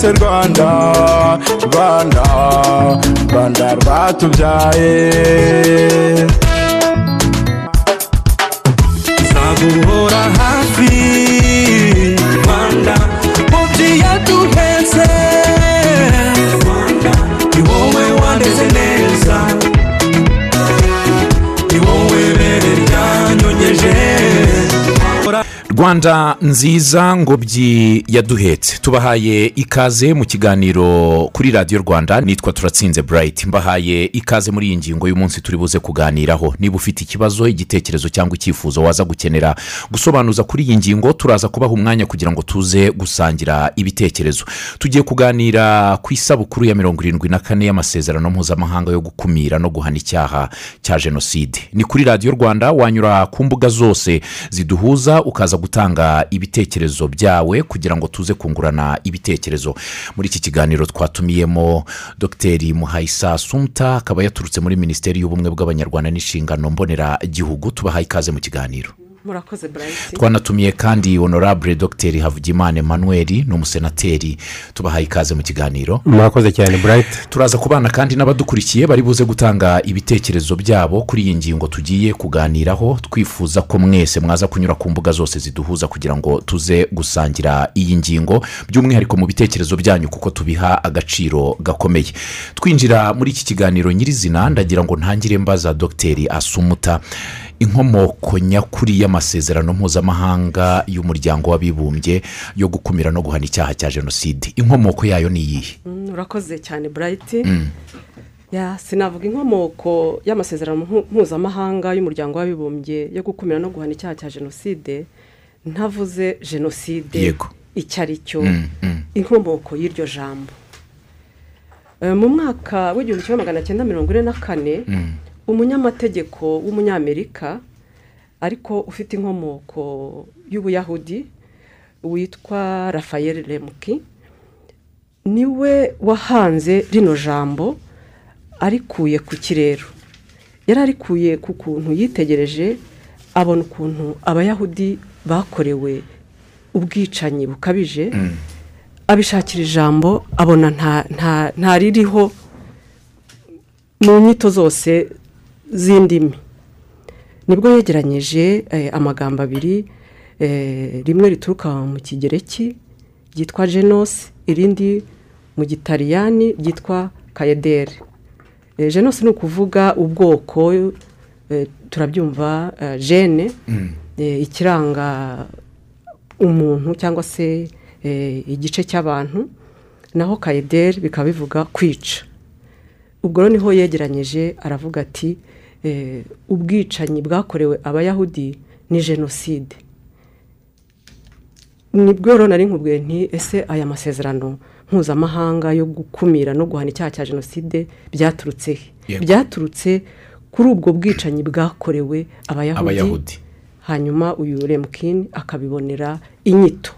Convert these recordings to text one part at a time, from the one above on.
yametse rwanda rwanda rwanda rwatubyaye. Nzaguhora rwanda nziza ngobyi yaduhetse. Tubahaye ikaze mu kiganiro kuri radiyo rwanda nitwa turatsinze burayiti mbahaye ikaze muri iyi ngingo y'umunsi turi buze kuganiraho. Niba ufite ikibazo igitekerezo cyangwa icyifuzo waza gukenera gusobanuza kuri iyi ngingo turaza kubaha umwanya kugira ngo tuze gusangira ibitekerezo. Tugiye kuganira ku isabukuru ya mirongo irindwi na kane y'amasezerano mpuzamahanga yo gukumira no guhana icyaha cya jenoside. Ni kuri radiyo rwanda wanyura ku mbuga zose ziduhuza ukaza gutanga ibitekerezo byawe kugira ngo tuze kungurana ibitekerezo. Muri iki kiganiro twatumiyemo dogiteri muhayisa sumta akaba yaturutse muri minisiteri y'ubumwe bw'abanyarwanda n'inshingano mboneragihugu. Tubahaye ikaze mu kiganiro. Murakoze burayiti twanatumiye kandi honorable dogiteri havugimana emmanuel ni umusenateri tubahaye ikaze mu kiganiro. Murakoze cyane burayiti turaza kubana kandi n'abadukurikiye bari buze gutanga ibitekerezo byabo kuri iyi ngingo tugiye kuganiraho twifuza ko mwese mwaza kunyura ku mbuga zose ziduhuza kugira ngo tuze gusangira iyi ngingo by'umwihariko mu bitekerezo byanyu kuko tubiha agaciro gakomeye. Twinjira muri iki kiganiro nyirizina ndagira ngo ntangire mbaza dogiteri asumuta. Inkomoko nyakuri y'amasezerano mpuzamahanga y'umuryango w'abibumbye yo gukumira no guhana icyaha cya jenoside. Inkomoko yayo ni iyihe? Murakoze cyane burayiti Ya, sinavuga inkomoko y'amasezerano mpu- mpuzamahanga y'umuryango w'abibumbye yo gukumira no guhana icyaha cya jenoside. Ntavuze jenoside icyo ari cyo. Mm, mm. inkomoko y'iryo jambo. Eh, mu mwaka w'igihumbi kimwe magana cyenda mirongo ine na kane umunyamategeko w'umunyamerika ariko ufite inkomoko y'ubuyahudi witwa rafayeli remuki ni we wahanze rino jambo arikuye ku kirero. Yari arikuye ku kuntu yitegereje abona ukuntu abayahudi bakorewe ubwicanyi bukabije abishakira ijambo abona nta nta ntaririho mu nyito zose z'indimi ni bwo yegeranyije eh, amagambo abiri eh, rimwe rituruka mu kigereki ryitwa genos irindi mu gitaliyani ryitwa kayederi Eh, genos ni ukuvuga ubwoko eh, turabyumva eh, gene eh, ikiranga umuntu cyangwa se eh, igice cy'abantu naho kayederi bikaba bivuga kwica. Ubwo ni ho yegeranyije aravuga ati eh, ubwicanyi bwakorewe abayahudi ni jenoside. Nibwo rero nari nkubwiye nti ese aya masezerano mpuzamahanga yo gukumira no guhana icyaha cya jenoside byaturutse he? Byaturutse kuri ubwo bwicanyi bwakorewe abayahudi. Hanyuma uyu remukini akabibonera inyito.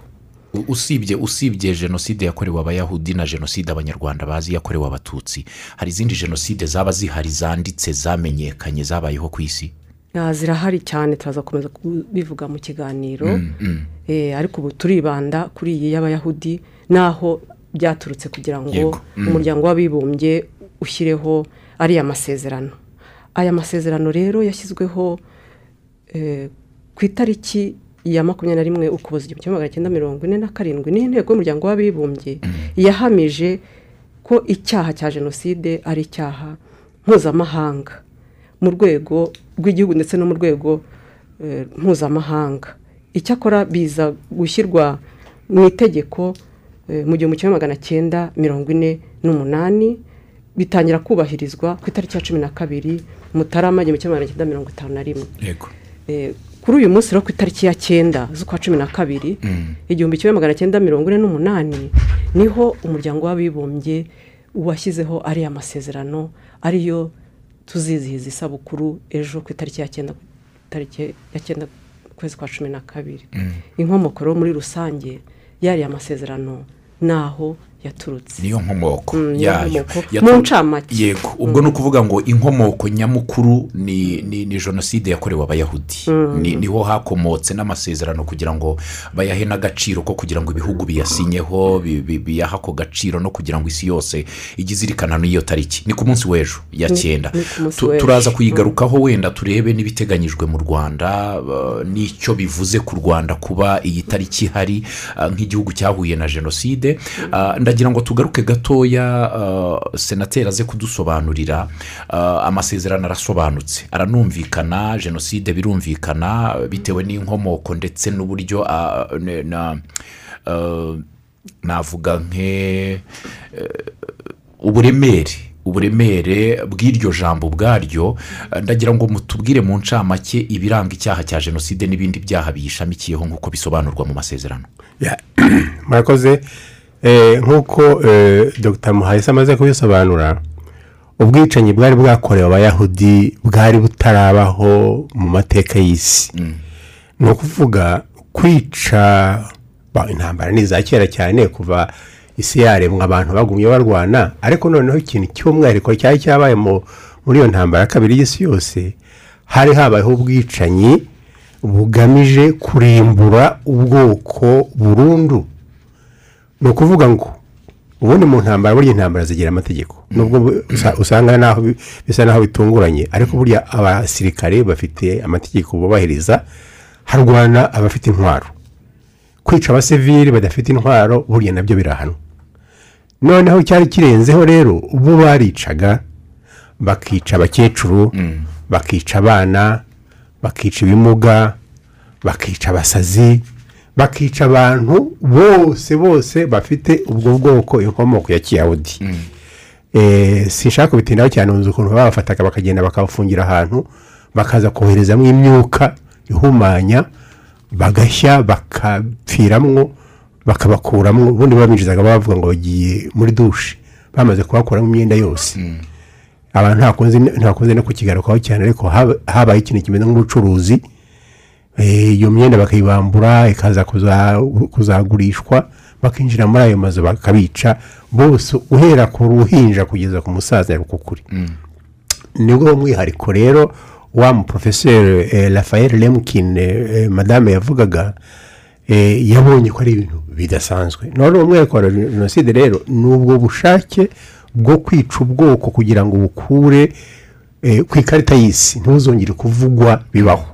Usibye usibye jenoside yakorewe abayahudi na jenoside abanyarwanda bazi yakorewe abatutsi. Hari izindi jenoside zaba zihari zanditse zamenyekanye zabayeho ku isi? Ah, zirahari cyane turaza gukomeza kubivuga mu kiganiro. Eh, ariko ubu turibanda kuri iyi y'abayahudi n'aho byaturutse kugira ngo. Mm. umuryango w'abibumbye ushyireho ariya masezerano. Aya masezerano rero yashyizweho eh, ku itariki ya makumyabiri na rimwe ukuboza igihumbi kimwe magana cyenda mirongo ine na karindwi ni inteko y'umuryango w'abibumbye yahamije ko icyaha cya jenoside ari icyaha mpuzamahanga mu rwego rw'igihugu ndetse no mu rwego eh, mpuzamahanga. Icyakora biza gushyirwa mu itegeko eh, mu gihumbi kimwe magana cyenda mirongo ine n'umunani bitangira kubahirizwa ku itariki ya cumi na kabiri mutarama igihumbi kimwe magana cyenda mirongo itanu na rimwe. Kuri uyu munsi rero ku itariki ya cyenda z'ukwa cumi na kabiri igihumbi kimwe magana cyenda mirongo ine n'umunani ni ho umuryango w'abibumbye washyizeho ariya masezerano ariyo tuzizihiza isabukuru ejo ku itariki ya cyenda tariki ya cyenda ukwezi kwa cumi na kabiri. Inkomoko rero muri rusange yariya masezerano naho yaturutse. Niyo nkomoko. Mm, yayo. Mu ncamake. yego. Ubwo ni ukuvuga ngo inkomoko nyamukuru ni ni ni jenoside yakorewe abayahudi. Ni- ni ho hakomotse n'amasezerano kugira ngo bayahe n'agaciro ko kugira ngo ibihugu biyasinyeho bi- bi- biyahe ako gaciro no kugira ngo isi yose ijye izirikana n'iyo tariki. Ni ku munsi w'ejo ya cyenda. turaza kuyigarukaho wenda turebe n'ibiteganyijwe mu rwanda n'icyo bivuze ku rwanda kuba iyi tariki ihari uh, nk'igihugu cyahuye na jenoside. Uh, ndagira ngo tugaruke gatoya uh, senateri aze kudusobanurira uh, amasezerano arasobanutse. Aranumvikana jenoside birumvikana bitewe n'inkomoko ndetse n'uburyo uh, navuga nke uburemere uburemere bw'iryo jambo ubwaryo ndagira ngo mutubwire mu ncamake ibiranga icyaha cya jenoside n'ibindi byaha biyishamikiyeho nk'uko bisobanurwa mu masezerano. Murakoze. Nk'uko eh, dr. Muhayise amaze kubisobanura ubwicanyi bwari bwakorewe abayahudi bwari butarabaho mu mateka y'isi. Ni ukuvuga kwica ba, intambara ni iza kera cyane kuva isi yaremwa abantu bagumye barwana ariko noneho ikintu cy'umwihariko cyari cyabaye mu- muri iyo ntambara ya kabiri y'isi yose hari habayeho ubwicanyi bugamije kurimbura ubwoko burundu ni ukuvuga ngo ubundi mu ntambara burya intambara zigira amategeko. Nubwo usanga naho bi- bisa naho bitunguranye. Ariko burya abasirikare bafite amategeko bubahiriza harwana abafite intwaro. Kwica abasivili badafite intwaro burya na byo birahanwa. Noneho cyari kirenzeho rero bo baricaga bakica abakecuru bakica abana bakica ibimuga bakica abasazi bakica abantu bose bose bafite ubwo bwoko inkomoko ya kiyahudi. Eh, sinshaka kubitindaho cyane uzi ukuntu babafataga bakagenda bakabafungira ahantu bakaza koherezamo imyuka ihumanya bagashya bakapfiramwo bakabakuramo ubundi babinjizaga bavuga ngo bagiye muri dushe bamaze kubakuramo imyenda yose. Abantu ntakunze no kukigarukaho cyane ariko haba- habaye ikintu kimeze nk'ubucuruzi iyo myenda bakayibambura ikaza kuza- kuzagurishwa bakinjira muri ayo mazu bakabica bose uhera ku ruhinja kugeza ku musaza rukukuri. Nibwo umwihariko rero wa muporofeseri eh, rafael lemkin eh, madame yavugaga eh, yabonye ko ari ibintu bidasanzwe. None umwihariko wa jenoside rero ni ubwo bushake bwo kwica ubwoko kugira ngo bukure eh, ku ikarita y'isi. Ntuzongere kuvugwa bibaho.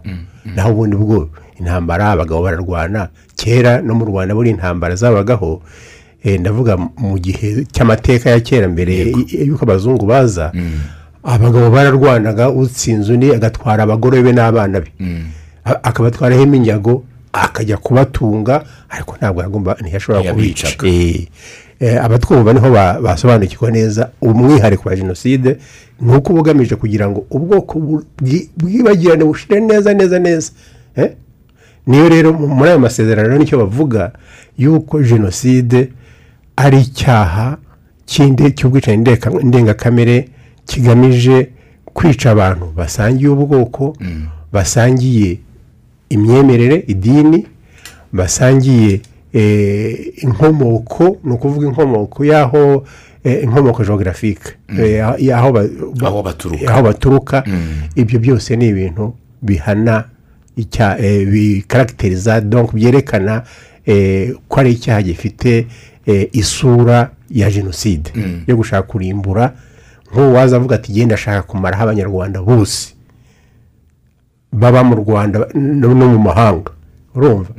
Naho ubundi bwo intambara abagabo bararwana. Kera no mu rwanda buri intambara zabagaho eh, ndavuga mu gihe cy'amateka ya kera mbere y'uko abazungu baza abagabo bararwanaga utsinze undi agatwara abagore be n'abana be. A- akabatwaraho iminyago akajya kubatunga ariko ntabwo yagomba ntiyashobora kubica abatwumva ni ho ba- basobanukirwa neza umwihariko wa jenoside ni uko uba ugamije kugira ngo ubwoko bwibagirane bushire neza neza neza Eh? niyo rero mu- muri ayo masezerano ni cyo bavuga yuko jenoside ari icyaha cy'ubwicanyi ndengakamere kigamije kwica abantu basangiye ubwoko basangiye imyemerere idini basangiye eh, inkomoko ni ukuvuga inkomoko y'aho eh, inkomoko eh, y'aho ba- ba- Aho baturuka. baturuka. Ibyo byose ni ibintu bihana icya eh, bikaragitiriza donc byerekana eh, ko ari icyaha gifite eh, isura ya jenoside yo gushaka kurimbura nk'uwaza avuga ati genda ashaka kumaraho abanyarwanda bose. Baba mu rwanda no no mu mahanga. Urumva?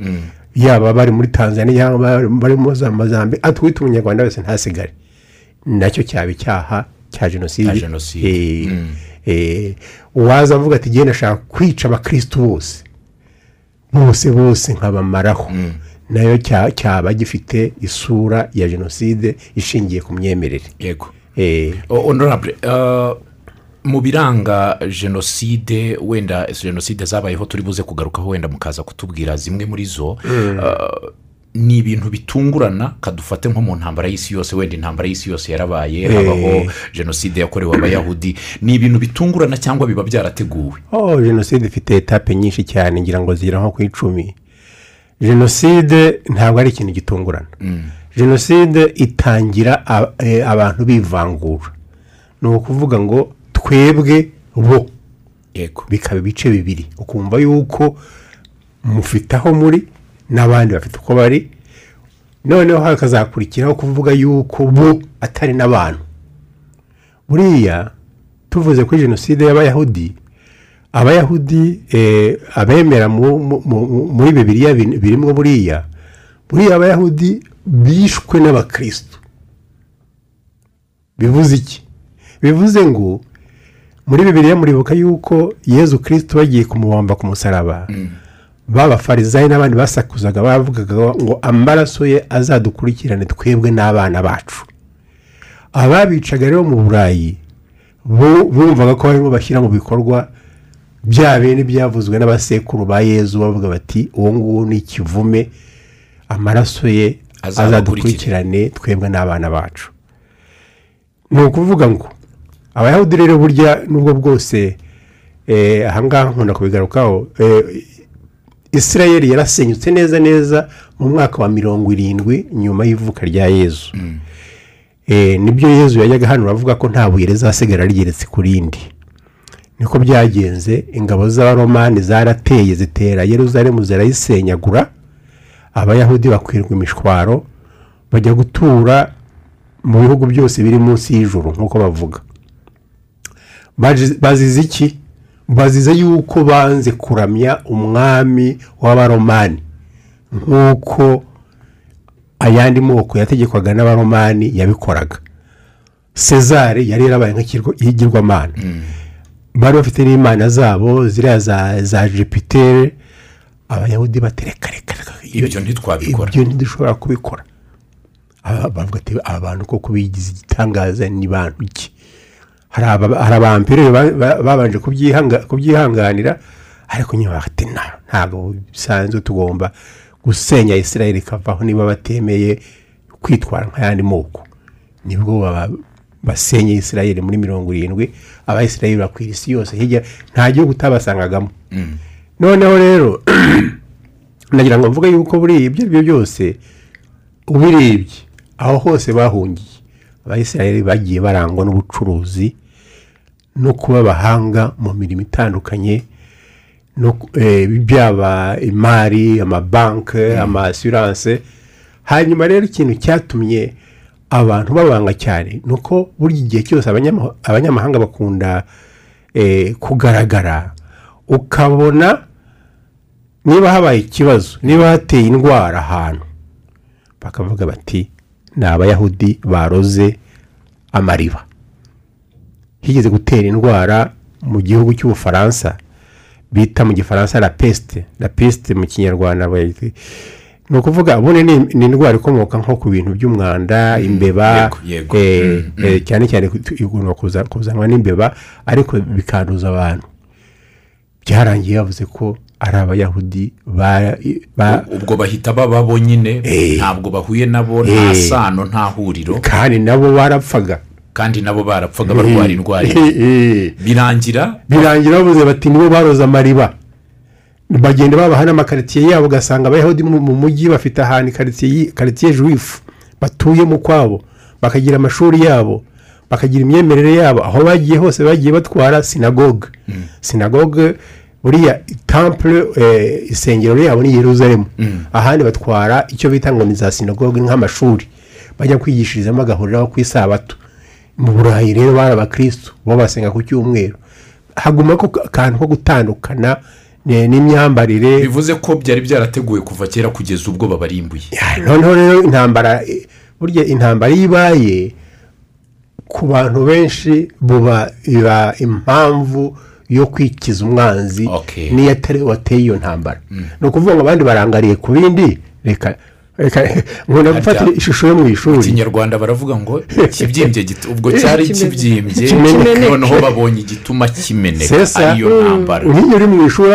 Yaba bari muri tanzania yaba bari muri mozambique atwite umunyarwanda wese ntasigare. Nacyo cyaba icyaha cya jenoside. Cya jenoside. Eh, eh, uwaza avuga ati genda ashaka kwica abakirisitu bose. Bose bose nkabamaraho. Nayo cya- cyaba gifite isura ya jenoside ishingiye ku myemerere. Yego. Eh, honorable uh, mu biranga jenoside wenda jenoside zabayeho turi buze kugarukaho wenda mukaza kutubwira zimwe muri zo uh, ni ibintu bitungurana kadufate nko mu ntambara y'isi yose wenda intambara y'isi yose yarabaye habaho jenoside yakorewe abayahudi. Ni ibintu bitungurana cyangwa biba byarateguwe? Oh jenoside ifite etape nyinshi cyane ngira ngo zigera nko ku icumi. Jenoside ntabwo ari ikintu gitungurana. Jenoside itangira a- eh, abantu bivangura. Ni ukuvuga ngo twebwe bo. Bikaba ibice bibiri. Ukumva yuko mufite aho muri n'abandi bafite uko bari. Noneho hakazakurikiraho kuvuga yuko bo atari n'abantu. Buriya tuvuze kuri jenoside y'abayahudi abayahudi eh, abemera mu- mu- mu- muri bibiriya birimo buriya. Buriya abayahudi bishwe n'abakristo. Bivuze iki? Bivuze ngo muri bibiriya muribuka yuko yezu kirisito bagiye kumubamba ku musaraba. B'abafarizayi n'abandi basakuzaga bavugaga ngo amaraso ye azadukurikirane twebwe n'abana bacu. Ababicaga rero mu burayi bumvaga ko barimo bashyira mu bikorwa bya bindi byavuzwe n'abasekuru ba yezu bavuga bati uwo nguwo ni ikivume amaraso ye azadukurikirane twebwe n'abana bacu. Ni ukuvuga ngo abayahudi rero burya nubwo bwose eh, ahangaha nkunda kubigarukaho eh, israel yarasenyutse neza neza mu mwaka wa mirongo irindwi nyuma y'ivuka rya yezu Eh, ni byo yezu yajyaga hano avuga ko nta buye rizasigara rigeretse ku rindi. Niko byagenze ingabo z'abaromani zarateye zitera yeruzalemu zirayisenyagura abayahudi bakwirwa imishwaro bajya gutura mu bihugu byose biri munsi y'ijuru nk'uko bavuga. Bazize iki bazize yuko banze kuramya umwami w'abaromani. Nk'uko ayandi moko yategekwaga n'abaromani yabikoraga. Sezare yari yarabaye nk'ikigirwamana bari bafite n'imana zabo ziriya za za jupiter abayahudi batereka reka Ibyo ntitwabikora. ibyo ntidushobora kubikora. Bavuga ati aba bantu koko bigize igitangaza ni bantu ki? Hari aba- hari abampire ba- ba- babanje kubyihanga- kubyihanganira ariko bati "Na- ntabwo bisanzwe tugomba gusenya israel ikavaho niba batemeye kwitwara nk'ayandi moko. Nibwo baba- basenye israel muri mirongo irindwi abayisirayeli bakwira isi yose. Hirya nta gihugu utabasangagamo. Noneho rero nagira ngo mvuge yuko buriya ibyo ari byo byose ubirebye aho hose bahungiye. Abayisirayeli bagiye barangwa n'ubucuruzi no kuba abahanga mu mirimo itandukanye eh, byaba imari amabanki amasiranse hanyuma rero ikintu cyatumye abantu babanga cyane ni uko buri igihe cyose abanyama- abanyamahanga bakunda eh, kugaragara ukabona niba habaye ikibazo niba hateye indwara ahantu bakavuga bati ni abayahudi baroze amariba. Higeze gutera indwara mu gihugu cy'ubufaransa bita mu gifaransa la peste. La peste mu kinyarwanda ni ukuvuga ubundi ni indwara ikomoka nko ku bintu by'umwanda imbeba yego, yego. eh, eh, cyane cyane igomba kuza- kuzanwa n'imbeba ariko bikanduza abantu. Byarangiye bavuze ko ari abayahudi ba- ba- ubwo bahita baba bo nyine Eh. ntabwo bahuye nabo nta Eh. sano nta huriro. Kandi nabo barapfaga. Kandi nabo barapfaga barwara indwara. Eh, eh. birangira? Birangira bavuze bati nibo baroza amariba. Bagenda babaha n'amakaritsiye yabo ugasanga abayahudi mu mu mujyi bafite ahantu karitsiye juwifu batuye mu kwabo. Bakagira amashuri yabo bakagira imyemerere yabo. Aho bagiye hose bagiye batwara sinagoge sinagoge buriya tampure eh, isengero ryabo ni yeruzalemu ahandi batwara icyo bita ngo ni za sinagoge nk'amashuri. Bajya kwigishirizamo bagahuriraho ku isabato mu burayi rero bari abakirisitu bo basenga ku cyumweru. Haguma ko akantu ko gutandukana n'imyambarire. Bivuze ko byari byarateguwe kuva kera kugeza ubwo babarimbuye. Noneho rero intambara eh, burya intambara iyo ibaye ku bantu benshi buba biba impamvu yo kwikiza umwanzi Okay. niyo atari wateye iyo ntambara. Ni ukuvuga ngo abandi barangariye ku bindi. Reka reka nkunda gufata ishusho yo mu mu ishuri kinyarwanda baravuga ngo kibyimbye gito ubwo cyari kibyimbye. Kimeneke. noneho babonye igituma kimeneka ariyo ntambara. nk'iyo uri mu ishuri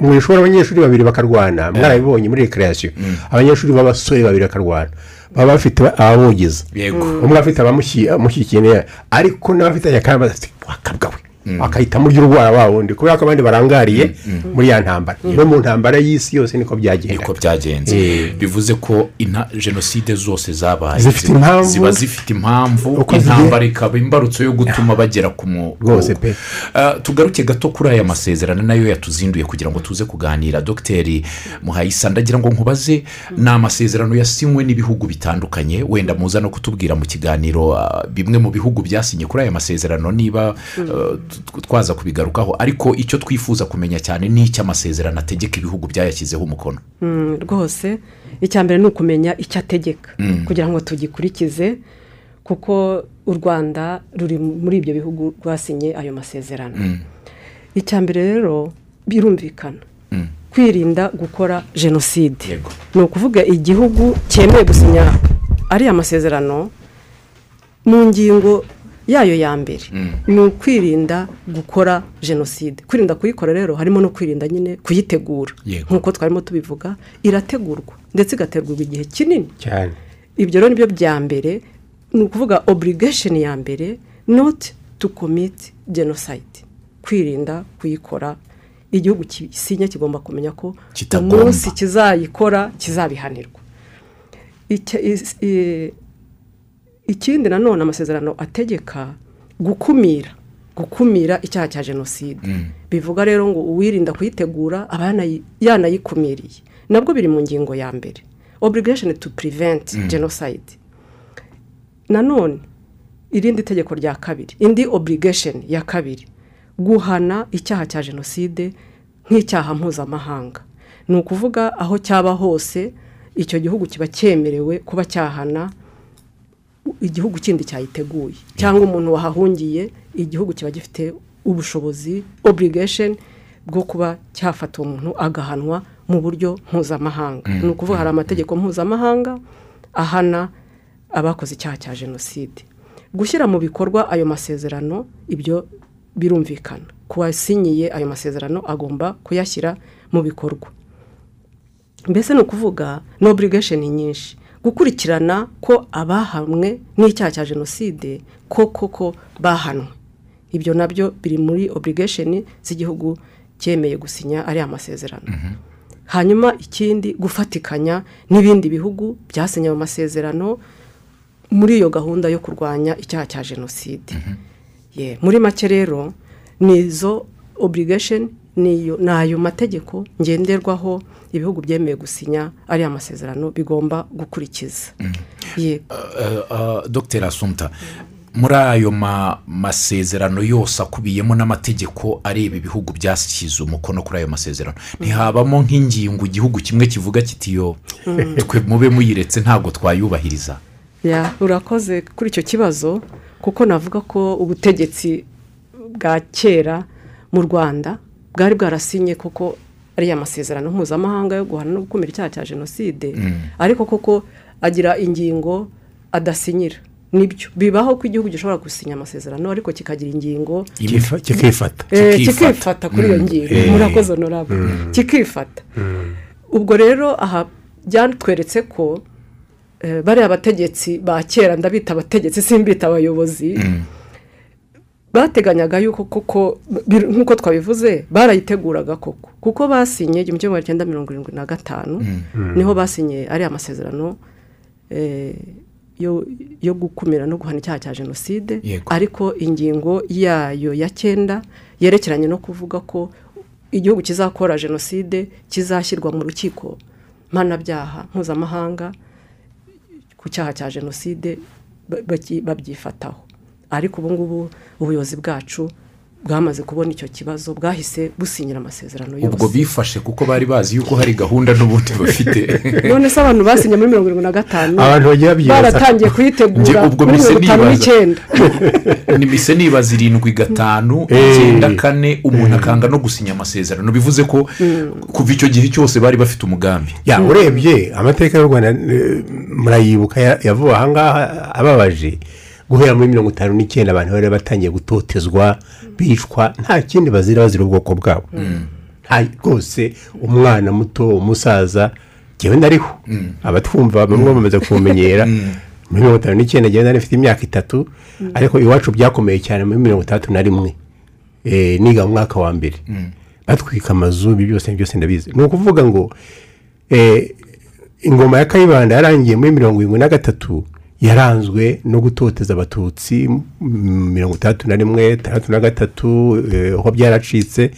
mu ishuri abanyeshuri babiri bakarwana. Mwarabibonye muri rekerasiyo abanyeshuri b'abasore babiri bakarwana. Baba bafite ababogeza umwe afite abamushyigikiye neza. Ariko n'abafite akaba ati wakabwa we akahitamo urwara wa wundi kubera ko abandi barangariye muri ya ntambara. No mu ntambara y'isi yose niko byagenda niko byagenze. Eh. bivuze ko jenoside zose zabaye. Ziba- zifite impamvu. Intambara ikaba imbarutso yo gutuma bagera ku Rwose pe. Ah, tugaruke gato kuri aya masezerano na yo yatuzinduye kugira ngo tuze kuganira. Dogiteri muhayisa ndagira ngo nkubaze ni amasezerano yasinywe n'ibihugu bitandukanye. Wenda muza no kutubwira mu kiganiro ah, bimwe mu bihugu byasinye kuri aya masezerano niba t- twaza kubigarukaho ariko icyo twifuza kumenya cyane ni icyo amasezerano ategeka ibihugu byayashyizeho umukono. Mm, rwose. Icya mbere ni ukumenya icyo ategeka kugira ngo tugikurikize kuko u rwanda ruri muri ibyo bihugu rwasinye ayo masezerano. Icya mbere rero birumvikana. Kwirinda gukora jenoside. Ni ukuvuga igihugu cyemeye gusinya ariya masezerano mu ngingo yayo ya mbere. Ni ukwirinda gukora jenoside. Kwirinda kuyikora rero harimo no kwirinda nyine kuyitegura. Nk'uko twarimo tubivuga irategurwa ndetse igategurwa igihe kinini. Cyane. Ibyo rero ni byo bya mbere ni ukuvuga obligation ya mbere not to commit genocide. Kwirinda kuyikora. Igihugu gisinya kigomba kumenya ko umunsi kizayikora kizabihanirwa. Ikindi nanone amasezerano ategeka gukumira gukumira icyaha cya jenoside. Bivuga rero ngo uwirinda kuyitegura aba yanayi- yanayikumiriye. Nabwo biri mu ngingo ya mbere. Obligation to prevent genocide. Nanone irindi tegeko rya kabiri indi obligation ya kabiri guhana icyaha cya jenoside nk'icyaha mpuzamahanga. Ni ukuvuga aho cyaba hose icyo gihugu kiba cyemerewe kuba cyahana igihugu kindi cyayiteguye. Cyangwa umuntu wahahungiye igihugu kiba gifite ubushobozi obligation bwo kuba cyafata uwo muntu agahanwa mu buryo mpuzamahanga. Ni ukuvuga hari amategeko mpuzamahanga ahana abakoze icyaha cya jenoside. Gushyira mu bikorwa ayo masezerano ibyo birumvikana. Ku wasinyiye ayo masezerano agomba kuyashyira mu bikorwa. Mbese ni ukuvuga ni obligation nyinshi. Gukurikirana ko abahamwe n'icyaha cya jenoside ko koko bahanwe. Ibyo na byo biri muri obligation z'igihugu cyemeye gusinya ariya masezerano hanyuma ikindi gufatikanya n'ibindi bihugu byasinye ayo masezerano muri iyo gahunda yo kurwanya icyaha cya jenoside. Ye, muri make rero ni izo obligation ni ayo mategeko ngenderwaho ibihugu byemeye gusinya ariya masezerano bigomba gukurikiza. Ye, dogiteri asumta muri ayo ma- masezerano yose akubiyemo n'amategeko areba ibihugu byashyize umukono kuri ayo masezerano. Ntihabamo nk'ingingo igihugu kimwe kivuga kiti yo twe mube muyiretse ntabwo twayubahiriza. Urakoze kuri icyo kibazo kuko navuga ko ubutegetsi bwa kera mu rwanda bwari bwarasinye koko ariya masezerano mpuzamahanga yo guhana no gukumira icyaha cya jenoside. Ariko koko agira ingingo adasinyira. Nibyo. Bibaho ko igihugu gishobora gusinya amasezerano ariko kikagira ingingo kikifata. Eh, Kikifata. kikifata kuri iyo ngingo. Murakoze honorable. Kikifata. Ubwo rero aha byatweretse ko eh, bariya bategetsi ba kera ndabita abategetsi simbita abayobozi. Bateganyaga yuko koko nk'uko twabivuze barayiteguraga koko. Kuko basinye igihumbi kimwe magana cyenda mirongo irindwi na gatanu ni ho basinye ariya masezerano eh, yo yo gukumira no guhana icyaha cya jenoside. Ariko ingingo yayo ya cyenda yerekeranye no kuvuga ko igihugu kizakora jenoside kizashyirwa mu rukiko mpanabyaha mpuzamahanga ku cyaha cya jenoside babyifataho. Ariko ubu ngubu ubuyobozi bwacu bwamaze kubona icyo kibazo bwahise businyira amasezerano ubwo yose bifashe kuko bari bazi yuko hari gahunda n'ubundi bafite. None se abantu basinye muri mirongo irindwi na gatanu? Abantu bagiye babyibaza. baratangiye kuyitegura ubwo muri mise mirongo itanu nibaza. n'icyenda. Ni mise nibaza irindwi gatanu icyenda kane umuntu akanga no gusinya amasezerano. Bivuze ko kuva icyo gihe cyose bari bafite umugambi. Ya urebye amateka y'u rwanda eh, murayibuka ya- yavuye ahangaha ababaje. Guhera muri mirongo itanu n'icyenda abantu bari batangiye gutotezwa bicwa nta kindi bazira bazira ubwoko bwabo. Nta rwose umwana muto umusaza ngewe ndariho. Abatwumva bamwe bamaze kumenyera. Muri mirongo itanu n'icyenda ngewe nari mfite imyaka itatu ariko iwacu byakomeye cyane muri mirongo itandatu na rimwe. Eh, niga mu mwaka wa mbere. Batwika amazu ibi byose byose ndabizi ni ukuvuga ngo eh, ingoma ya kayibanda yarangiye muri mirongo irindwi na gatatu yaranzwe no gutoteza abatutsi mirongo itandatu na rimwe itandatu na gatatu eh, aho byaracitse.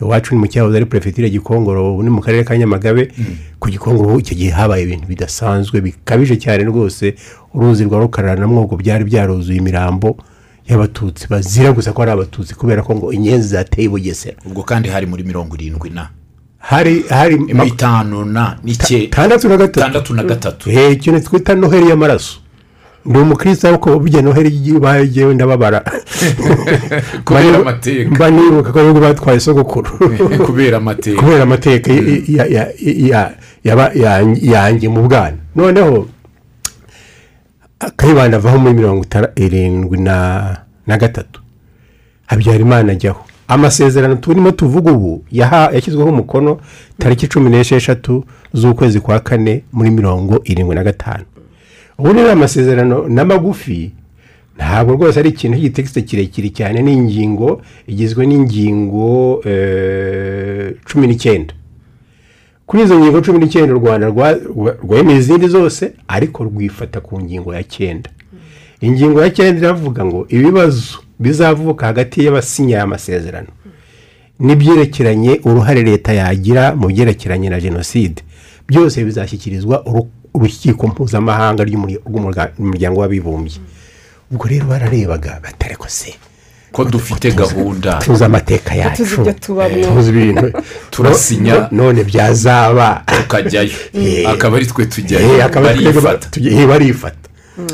Iwacu ni mu cyahoze ari perefegitura gikongoro ubu ni mu karere ka nyamagabe. Ku gikongoro icyo gihe habaye ibintu bidasanzwe bikabije cyane rwose. Uruzi rwa rukarara na mwogo byari byaruzuye imirambo y'abatutsi. Bazira gusa ko ari abatutsi kubera ko ngo inyenzi zateye i bugesera. Ubwo kandi hari muri mirongo irindwi na. Hari hari itanu na n'icyenda tandatu na gatatu. Eh, ikintu twita noheli y'amaraso. Ndi umukristo ariko burya noheli bagiye ndababara. Kubera amateka. mba nibuka ko nubwo batwaye sogokuru. Kubera amateka. Kubera amateka yanjye mu bwana. Noneho kayibanda avaho muri mirongo irindwi na gatatu. Habyarimana ajyaho. Amasezerano turimo tuvuga ubu. Yashyizweho umukono tariki cumi n'esheshatu z'ukwezi kwa kane muri mirongo irindwi na gatanu. Ubu ni amasezerano n'amagufi. Ntabwo rwose ari ikintu cy'igitekisite kirekire cyane ni ingingo igizwe n'ingingo eh, cumi n'icyenda. Kuri izo ngingo cumi n'icyenda u rwanda rwa- rwa- rwemeye izindi zose ariko rwifata ku ngingo ya cyenda. Ingingo ya cyenda iravuga ngo ibibazo bizavuka hagati y'abasinya aya masezerano n'ibyerekeranye uruhare leta yagira mu byerekeranye na jenoside. Byose bizashyikirizwa urukiko mpuzamahanga rw'umuryango w'abibumbye. Ubwo rero bararebaga batari ko se. Ko dufite gahunda. Tuzi amateka yacu. tuzi eh, tuzi ibintu. Turasinya. No- none byazaba. Tukajyayo. Eh. akaba ari twe Eh, tujyayo barifata. eh, barifata.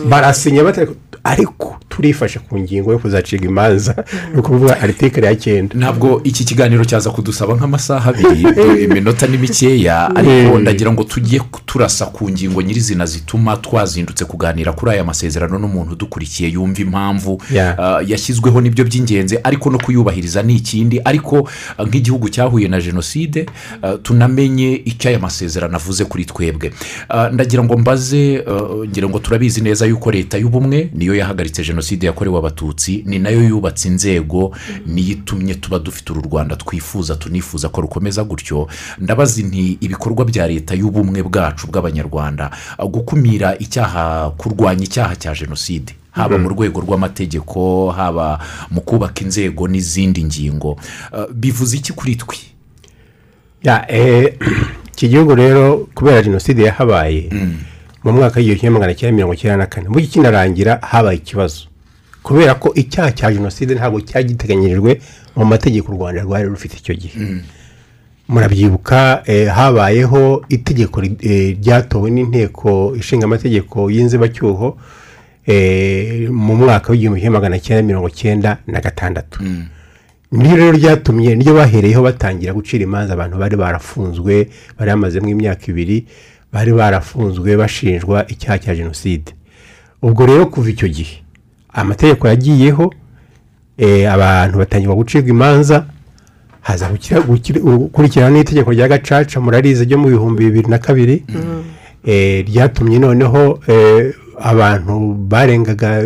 Barasinya batari ariko turifashe ku ngingo yo kuzacibwa imanza ni ukuvuga aritikari ya cyenda ntabwo iki kiganiro cyaza kudusaba nk'amasaha abiri iminota ni mikeya ariko Mm. ndagira ngo tujye turasa ku ngingo nyirizina zituma twazindutse kuganira kuri aya masezerano n'umuntu udukurikiye yumva impamvu ah, yashyizweho ni byo by'ingenzi ariko no kuyubahiriza ni ikindi ariko ah, nk'igihugu cyahuye na jenoside ah, tunamenye icyo aya masezerano avuze kuri twebwe. Ndagira ngo mbaze ngira ngo turabizi neza yuko leta y'ubumwe niyo yahagaritse jenoside yakorewe abatutsi ni na yo yubatse inzego niyo itumye tuba dufite uru rwanda twifuza tunifuza ko rukomeza gutyo. Ndabaza nti ibikorwa bya leta y'ubumwe bwacu bw'abanyarwanda gukumira icyaha kurwanya icyaha cya jenoside haba mu rwego rw'amategeko haba mu kubaka inzego n'izindi ngingo. Ah, bivuze iki kuri twe? Ya, eh, iki gihugu rero kubera jenoside yahabaye mu mwaka w'igihumbi kimwe magana cyenda mirongo icyenda na kane burya kinarangira habaye ikibazo. Kubera ko icyaha cya jenoside ntabwo cyari giteganyirijwe mu mategeko u rwanda rwari rufite icyo gihe. Murabyibuka eh, habayeho itegeko eh, ryatowe n'inteko ishinga amategeko y'inzibacyuho eh, mu mwaka w'igihumbi kimwe magana cyenda mirongo cyenda na gatandatu. Niryo rero ryatumye niryo bahereyeho batangira gucira imanza abantu bari barafunzwe bari bamazemo imyaka ibiri bari barafunzwe bashinjwa icyaha cya jenoside. Ubwo rero kuva icyo gihe amategeko yagiyeho eh, abantu batangirwa gucibwa imanza haza gukurikirana n'itegeko rya gacaca murarizi ryo mu bihumbi bibiri na kabiri eh, ryatumye noneho eh, abantu barengaga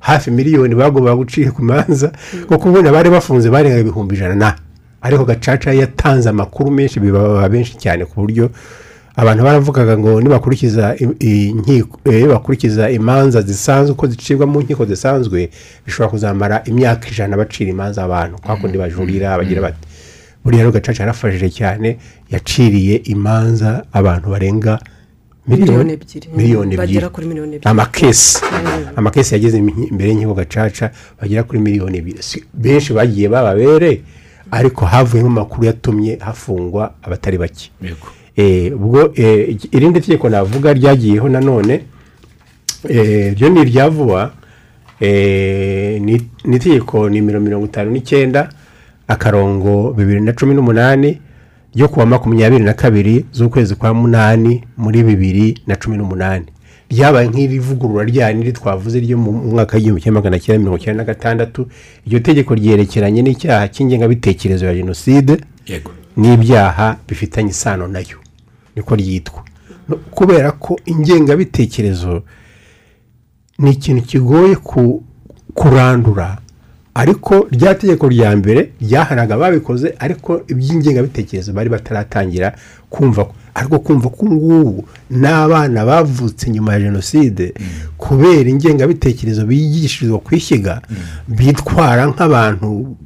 hafi miliyoni bagombaga gucika imanza kuko ubundi abari bafunze barengaga ibihumbi ijana na. Ariko gacaca yatanze amakuru menshi bibaba benshi cyane ku buryo abantu baravugaga ngo nibakurikiza eh, bakurikiza imanza zisanzwe uko zicibwa mu nkiko zisanzwe bishobora kuzamara imyaka ijana bacira imanza abantu. Kwa kundi bajurira bagira bati buriya rero gacaca yarafashije cyane yaciriye imanza abantu barenga Miliyoni ebyiri. miliyoni ebyiri. amakesi. Amakesi yageze imbere y'inkiko gacaca bagera kuri miliyoni ebyiri. Benshi bagiye bababere ariko havuyemo amakuru yatumye hafungwa abatari bake. Yego. Ubwo eh, irindi tegeko navuga ryagiyeho nanone eh, ryo ni irya vuba eh, ni itegeko nimero mirongo itanu n'icyenda akarongo bibiri na cumi n'umunani ryo kuwa makumyabiri na kabiri z'ukwezi kwa munani muri bibiri na cumi n'umunani. Ryabaye nk'irivugurura rya niri twavuze ryo mu mwaka w'igihumbi kimwe magana cyenda mirongo icyenda na gatandatu. Iryo tegeko ryerekeranye n'icyaha cy'ingengabitekerezo ya jenoside n'ibyaha bifitanye isano na yo niko ryitwa. Kubera ko ingengabitekerezo ni ikintu kigoye ku- kurandura. Ariko rya tegeko rya mbere ryahanaga ababikoze ariko iby'ingengabitekerezo bari bataratangira kumva ko. Ariko kumva ko ngubu n'abana bavutse nyuma ya jenoside kubera ingengabitekerezo bigishirizwa ku ishyiga bitwara nk'abantu ba-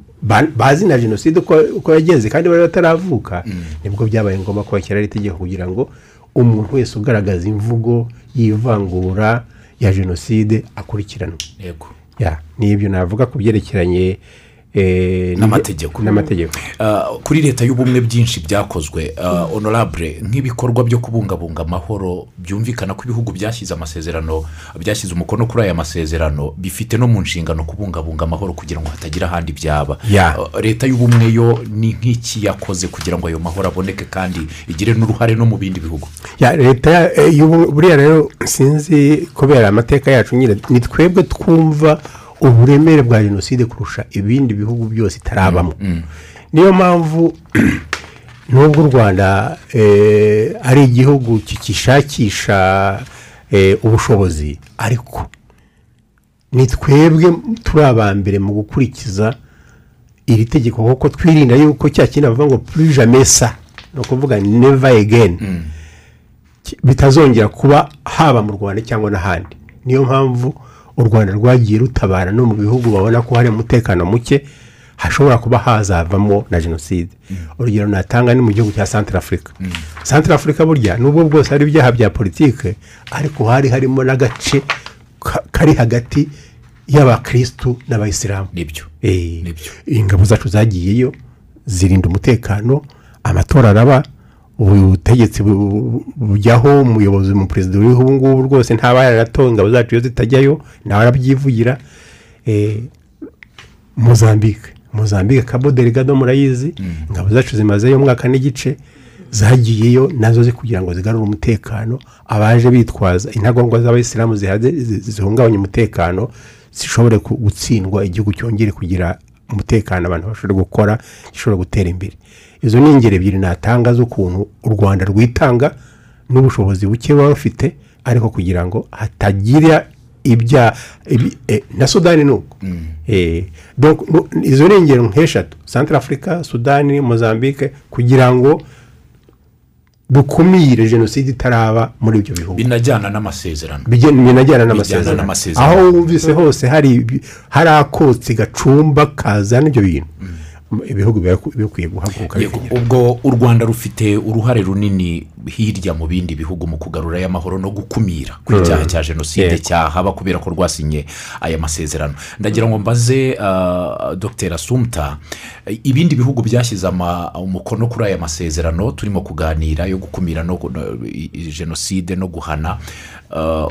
bazi na jenoside uko yagenze kandi bari bataravuka. Nibwo byabaye ngombwa ko bashyiraho itegeko kugira ngo umuntu wese ugaragaza imvugo y'ivangura ya jenoside akurikiranwe. Yego. N'ibyo navuga ku byerekeranye N'amategeko. n'amategeko Ah, kuri leta y'ubumwe byinshi byakozwe ah, honorable nk'ibikorwa byo kubungabunga amahoro byumvikana ko ibihugu byashyize amasezerano byashyize umukono kuri aya masezerano bifite no mu nshingano kubungabunga amahoro kugira ngo hatagira ahandi byaba Ya. Leta y'ubumwe yo ni nk'iki yakoze kugira ngo ayo mahoro aboneke kandi igire n'uruhare no mu bindi bihugu leta ya- eh, y'ubu- buriya rero sinzi kubera amateka yacu nyine ni twebwe twumva uburemere bwa jenoside kurusha ibindi bihugu byose itarabamo. Niyo mpamvu nubwo u rwanda eh, ari igihugu kigishakisha eh, ubushobozi ariko ni twebwe turi aba mbere mu gukurikiza iri tegeko kuko twirinda yuko cya kintu bavuga ngo purije mesa ni ukuvuga neva egeni ki- bitazongera kuba haba mu rwanda cyangwa n'ahandi. Niyo mpamvu u rwanda rwagiye rutabara no mu bihugu babona ko hari umutekano muke hashobora kuba hazavamo na jenoside. Urugero natanga ni mu gihugu cya santara afurika santara afurika burya nubwo bwose hari ibyaha bya politike ariko hari harimo n'agace ka- kari hagati y'abakirisitu n'abayisilamu. Eh, Nibyo. ingabo zacu zagiyeyo zirinda umutekano amatora araba ubutegetsi bu- bu- bujyaho umuyobozi mu perezida uriho ubu ngubu rwose ntaba yaratowe ingabo zacu iyo zitajyayo nawe arabyivugira Eh, mozambique. Mozambique kabo delegado murayizi ingabo zacu zimazeyo umwaka n'igice zagiyeyo na zo zi kugira ngo zigarure umutekano. Abaje bitwaza intagondwa z'abayisilamu zihungabanya umutekano zishobore gutsindwa igihugu cyongere kugira umutekano abantu bashobora gukora gishobora gutera imbere. Izo ni ingero ebyiri natanga z'ukuntu u rwanda rwitanga n'ubushobozi buke buba bufite ariko kugira ngo hatagira ibya eh, na sudani ni uko. Eh, donc, nu- izo ni ingero nk'eshatu. Santara afurika sudani mozambique kugira ngo dukumire jenoside itaraba muri ibyo bihugu. Binajyana n'amasezerano. Binajyana n'amasezerano. aho wumvise hose hari hari akotsi gacumba kazana ibyo bintu. Ibihugu bikwiye guhaguruka ubwo u rwanda rufite uruhare runini hirya mu bindi bihugu mu kugarura aya mahoro no gukumira ku icyaha cya jenoside cyahaba kubera ko rwasinye aya masezerano. Ndagira ngo mbaze uh, dr asumta ibindi bihugu byashyize umukono kuri aya masezerano turimo kuganira yo gukumira jenoside no guhana uh,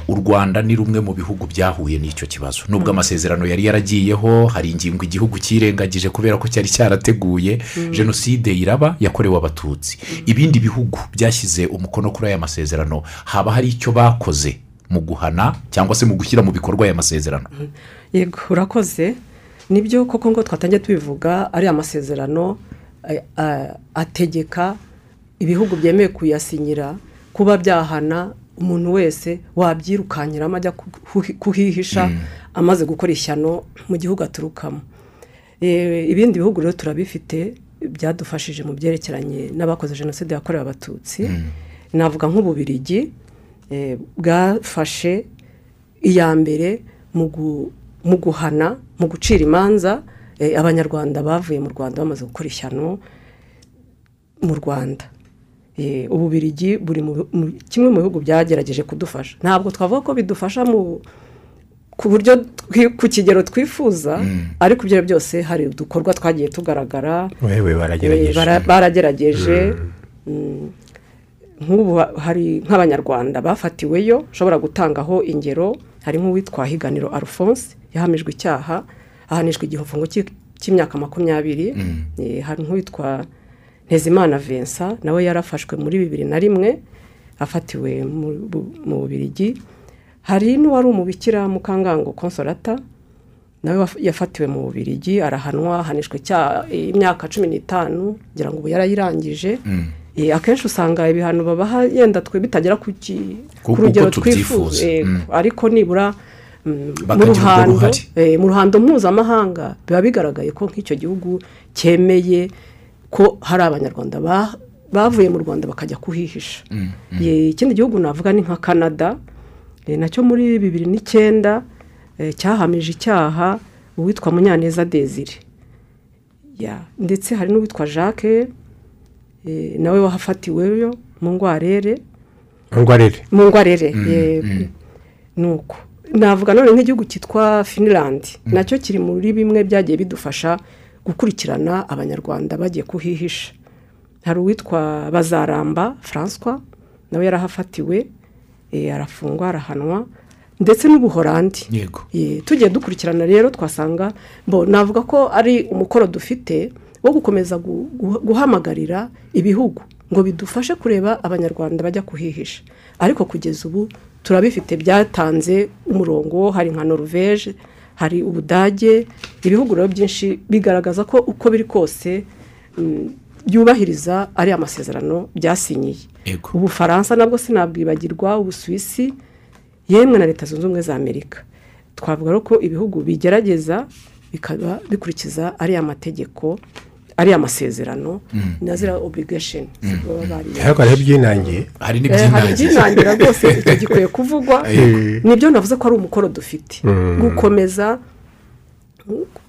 u rwanda ni rumwe mu bihugu byahuye n'icyo kibazo. Nubwo amasezerano yari yaragiyeho hari ingingo igihugu cyirengagije kubera ko cyari cyarateguye. Jenoside iraba yakorewe abatutsi. Ibindi bihugu byashyize umukono kuri aya masezerano. Haba hari icyo bakoze mu guhana cyangwa se mu gushyira mu bikorwa aya masezerano? Yego urakoze. Nibyo koko ngo twatangiye tubivuga ari amasezerano eh, ah, ategeka ibihugu byemeye kuyasinyira kuba byahana umuntu wese wabyirukanyiramo ajya kuhi- kuhihisha amaze gukora ishyano mu gihugu aturukamo. Eh, ibindi bihugu rero turabifite byadufashije mu byerekeranye n'abakoze jenoside yakorewe abatutsi. Navuga nk'ububirigi eh, bwafashe iya mbere mu gu- mu guhana mu gucira imanza eh, abanyarwanda bavuye mu rwanda bamaze gukora ishyano mu rwanda. Ububirigi buri mu- kimwe mu bihugu byagerageje kudufasha. Ntabwo twavuga ko bidufasha mu ku buryo ku kigero twifuza ariko ibyo byose hari udukorwa twagiye tugaragara. Eh, baragerageje. Bara- baragerageje. Mm. nk'ubu ha- hari nk'abanyarwanda bafatiweyo ushobora gutangaho ingero hari nk'uwitwa higaniro alphonse yahamijwe icyaha ahanishwa igifungo cy'i- cy'imyaka makumyabiri. Eh, hari nk'uwitwa ntezimana vincent nawe yarafashwe muri bibiri na rimwe afatiwe mu Bu- mu bubirigi. Hari n'uwari umubikira mukangango konsolata nawe yafatiwe mu bubirigi arahanwa ahanishwa imyaka cumi n'itanu ngira ngo ubu yarayirangije Eh, akenshi usanga ibihano babaha yenda twe bitagera ku rugero twifuza. Yego. Mm. ariko nibura mm, eh, mu ruhando mpuzamahanga biba bigaragaye ko nk'icyo gihugu cyemeye ko hari abanyarwanda ba- bavuye mu rwanda bakajya kuhihisha. Ye, ikindi gihugu navuga ni nka canada. Nacyo muri bibiri n'icyenda eh, cyahamije icyaha uwitwa munyaneza desire. Ya, ndetse hari n'uwitwa jacques eh, nawe wahafatiweyo mu ngwarere. Ngwarere? Mu ngwarere ye- nuko. Navuga none nk'igihugu cyitwa finland. Nacyo kiri muri bimwe byagiye bidufasha gukurikirana abanyarwanda bagiye kuhihisha. Hari uwitwa bazaramba francois nawe yarahafatiwe eh, arafungwa arahanwa ndetse n'ubuhorandi yego. Ye, tugiye dukurikirana rero twasanga navuga ko ari umukoro dufite wo gukomeza gu- gu- guhamagarira ibihugu ngo bidufashe kureba abanyarwanda bajya kuhihisha. Ariko kugeza ubu turabifite byatanze umurongo hari nka norvege hari ubudage ibihugu rero byinshi bigaragaza ko uko biri kose mm, byubahiriza ari amasezerano byasinyiye. Ubufaransa nabwo sinabwibagirwa ubusuwisi yemwe na leta zunze ubumwe za amerika. Twavuga ko ibihugu bigerageza bikaba bikurikiza ariya mategeko ariya masezerano na ziriya obligation ariko hariho ibyinangiye hari Eh, hari n'ibyinangiye ibyinangira rwose icyo gikwiye kuvugwa ni byo navuze ko ari umukoro dufite. Gukomeza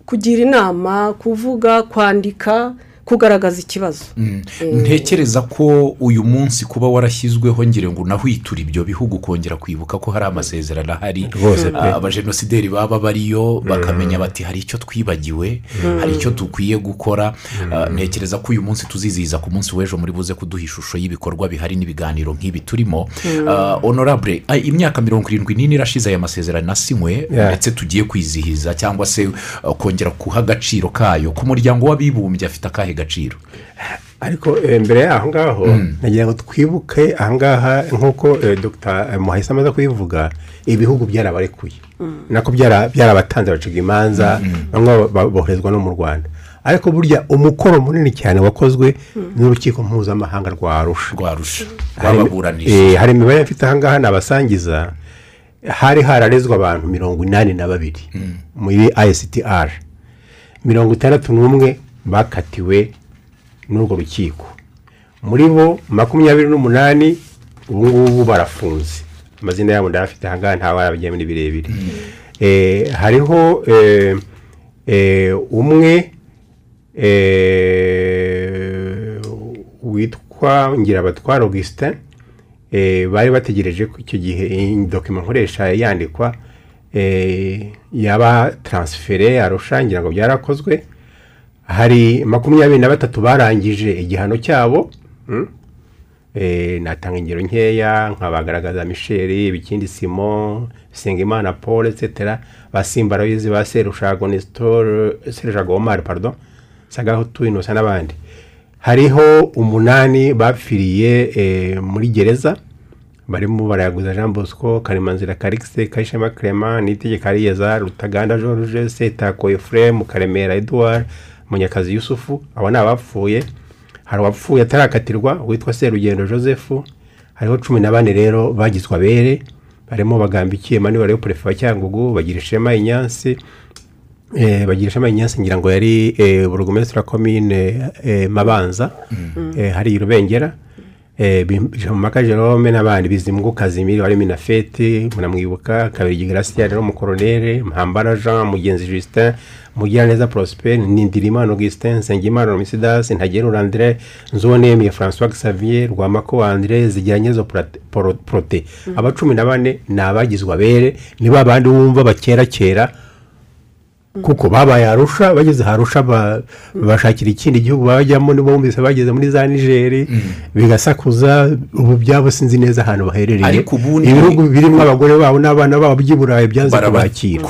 kugira inama kuvuga kwandika kugaragaza ikibazo. Ntekereza ko uyu munsi kuba warashyizweho ngira ngo unahwiture ibyo bihugu kongera kwibuka ko hari amasezerano ahari. Ah, abajenosideri baba bariyo bakamenya bati hari icyo twibagiwe? Hari icyo dukwiye gukora? Ah, ntekereza ko uyu munsi tuzizihiza ku munsi w'ejo muri buze kuduha ishusho y'ibikorwa bihari n'ibiganiro nk'ibi turimo. Ah, honorable imyaka mirongo irindwi n'ine irashize aya masezerano asinywe Yeah. ndetse tugiye kwizihiza cyangwa se kongera guha agaciro kayo ku muryango w'abibumbye afite akahe gaciro ariko eh, mbere y'aho ngaho nagira ngo twibuke ahangaha nk'uko eh, dr. Muhahise amaze kubivuga ibihugu byarabarekuye. Nako byara- byarabatanze baciga imanza bamwe ba- boherezwa no mu rwanda. Ariko burya umukoro munini cyane wakozwe n'urukiko mpuzamahanga rwa arusha. Rwarusha Hari- rwababuranije eh, hari imibare mfite ahangaha nabasangiza hari hararezwe abantu mirongo inani na babiri muri ICTR mirongo itandatu n'umwe bakatiwe n'urwo rukiko. Muri bo makumyabiri n'umunani ubu ngubu barafunze. Amazina yabo ndayafite ahangaha ntawe arabigira ni birebire. Eh, hariho eh, eh, umwe witwa ngirabatwara augustin bari bategereje ko icyo gihe dokima nkoresha yandikwa yaba taransifere arusha ngira ngo byarakozwe. Hari makumyabiri na batatu barangije igihano cyabo mm? Eh, natanga ingero nkeya nkabagaragaza michel bikindi simon sengimana paul etc basimba arabizi ba serushago nestor serushago omar pardon sagaho tuinosa n'abandi hariho umunani bapfiriye eh, muri gereza barimo barayaguza jean bosco karimanzira karikise kayishema clement nitegeka ariyeza rutaganda george setako efuremu karemera edouard munyakazi yusufu abo ni abapfuye. Hari uwapfuye atarakatirwa witwa serugendo joseph. Hariho cumi na bane rero bagizwe abere. Barimo bagambikiye manuel perefe wa cyangugu bagira ishema inyansi eh, bagira ishema inyansi ngira ngo yari eh, burugumesitiri komine eh, mabanza. Eh, hari irubengera eh, Bimaka Jerome n'abandi bizimungu Kazimiri wari minafeti munamwibuka kabiri Gracia rero umukoronere Mpambara Jean Mugenzi Justin Mugiraneza Prosper Nindirimana Augustin Nsengimana Romisidas Ntagera Andre Nzonemiye François Xavier Rwamako Andre Zigiranyezo Prote. Aba cumi na bane ni abagizwe abere ni ba bandi wumva bakera kera kuko babaye arusha bageze harusha ba- bashakira ikindi gihugu bajyamo nibo bumvise bageze muri za nigeri bigasakuza ubu byabo sinzi neza ahantu baherereye. Ibihugu birimo abagore babo n'abana babo by'i burayi byanze kubakira.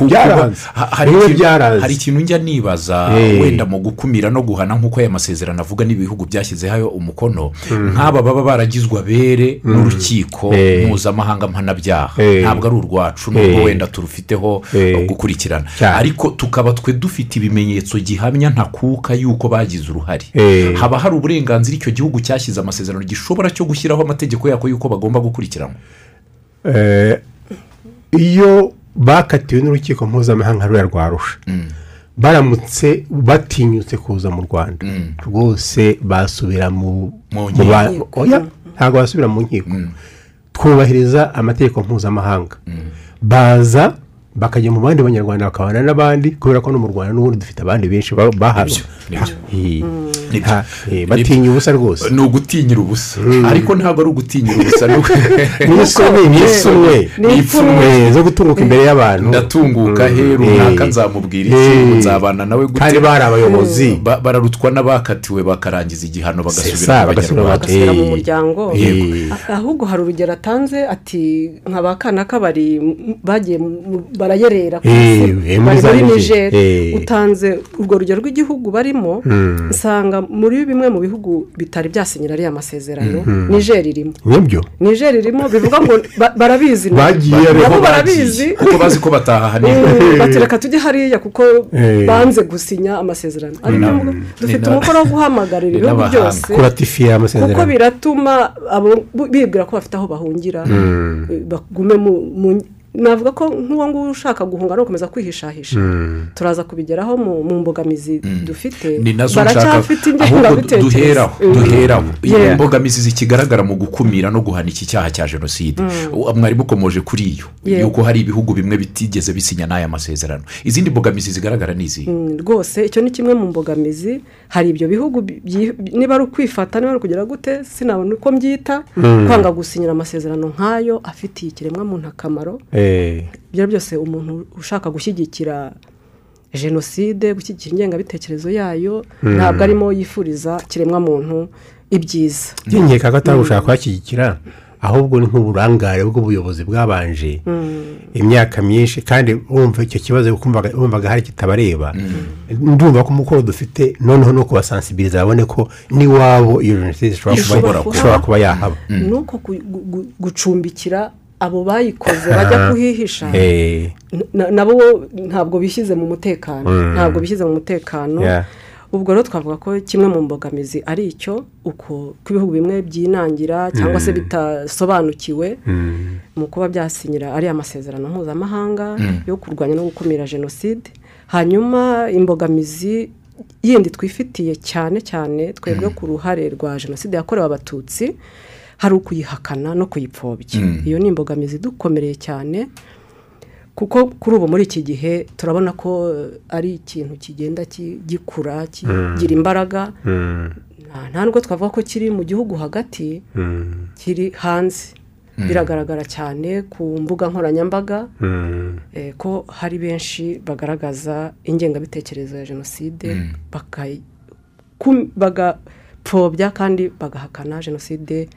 hari ikintu- njya nibaza Eh. wenda mu gukumira no guhana nk'uko aya masezerano avuga n'ibihugu byashyizeho umukono nk'aba baba baragizwe abere n'urukiko Eh. mpuzamahanga mpanabyaha. Eh. ntabwo ari urwacu nubwo wenda turufiteho Eh. eh, gukurikirana ariko tukaba twe dufite ibimenyetso gihamya ntakuka y'uko bagize uruhare. Eh. haba hari uburenganzira icyo gihugu cyashyize amasezerano gishobora cyo gushyiraho amategeko yako y'uko bagomba gukurikiranwa Eh, iyo bakatiwe n'urukiko mpuzamahanga ruriya rwa rusha baramutse batinyutse kuza mu rwanda. Rwose basubira mu ntabwo basubira mu nkiko. Twubahiriza amategeko mpuzamahanga. Baza bakajya mu bandi banyarwanda bakabana n'abandi kubera ko no mu rwanda n'ubundi dufite abandi benshi ba- Eh, eh, batinya ubusa rwose. Ni ugutinyira ubusa ariko ntabwo ari ugutinyira ubusa ni ipfunwe. Eh, zo gutunguka imbere y'abantu. Ndatunguka he Mm, runaka eh, nzamubwira iki? Eh, nzabana nawe gute? Kandi bari abayobozi. Ba- bararutwa n'abakatiwe bakarangiza igihano bagasubira mu bagasubira mu Eh, muryango. Eh. Ah- ahubwo hari urugero atanze ati nka ba kana kabari m- bagiye barayerera ku Eh, isi. Eh, bari muri Eh. utanze urwo rugero rw'igihugu barimo nsanga muri bimwe mu bihugu bitari byasinyira ariya masezerano niger irimo. Nibyo niger irimo bivuga ngo ba- barabizi. Bagiye, nabo ariho barabizi. Kuko bazi ko bataha hanini Mm, bati reka tujye hariya kuko Eh. banze gusinya amasezerano. Dufite umukoro wo guhamagarira ibihugu byose kuko biratuma bibwira ko bafite aho bahungira eh, bagume mu mu- navuga ko nk'uwo nguwo ushaka guhunga no gukomeza kwihishahisha. Turaza kubigeraho mu mbogamizi dufite. Nazo nshaka baracyafite ingengabitekerezo duheraho Mm. duheraho imbogamizi zikigaragara mu gukumira no guhana iki cyaha cya jenoside. Mwari mukomoje kuri iyo yuko hari ibihugu bimwe bitigeze bisinya n'aya masezerano. Izindi mbogamizi zigaragara ni izi? Rwose icyo ni kimwe mu mbogamizi. Hari ibyo bihugu niba ari ukwifata niba ari ukugira gute sinabona uko mbyita. Kwanga gusinyira amasezerano nk'ayo afitiye ikiremwamuntu akamaro. Eh, ibyo byose umuntu ushaka gushyigikira jenoside gushyigikira ingengabitekerezo yayo ntabwo arimo yifuriza ikiremwamuntu ibyiza. Nkeka ko atari ugushaka kuhashyigikira ahubwo ni nk'uburangare bw'ubuyobozi bwabanje imyaka myinshi kandi wumva icyo kibazo wumvaga hari kitabareba. Ndumva ko umukoro dufite noneho no kubasansibiriza babone ko n'iwabo iyo jenoside ishobora kuba- yahaba. Ni uko gu- gu- gu- gucumbikira abo bayikoze bajya kuhihisha. Na- nabo ntabwo bishyize mu mutekano. Ntabwo bishyize mu mutekano. Ubwo rero twavuga ko kimwe mu mbogamizi ari icyo uko ko ibihugu bimwe byinangira cyangwa se bitasobanukiwe mu kuba byasinyira ariya masezerano mpuzamahanga yo kurwanya no gukumira jenoside. Hanyuma imbogamizi yindi twifitiye cyane cyane twebwe ku ruhare rwa jenoside yakorewe abatutsi hari ukuyihakana no kuyipfobya. Iyo ni imbogamizi dukomereye cyane kuko kuri ubu muri iki gihe turabona ko eh, ari ikintu kigenda ki- gikura kigira imbaraga. Nta- nta nubwo twavuga ko kiri mu gihugu hagati kiri hanze. Biragaragara cyane ku mbuga nkoranyambaga eh, ko hari benshi bagaragaza ingengabitekerezo ya jenoside bagapfobya kandi bagahakana jenoside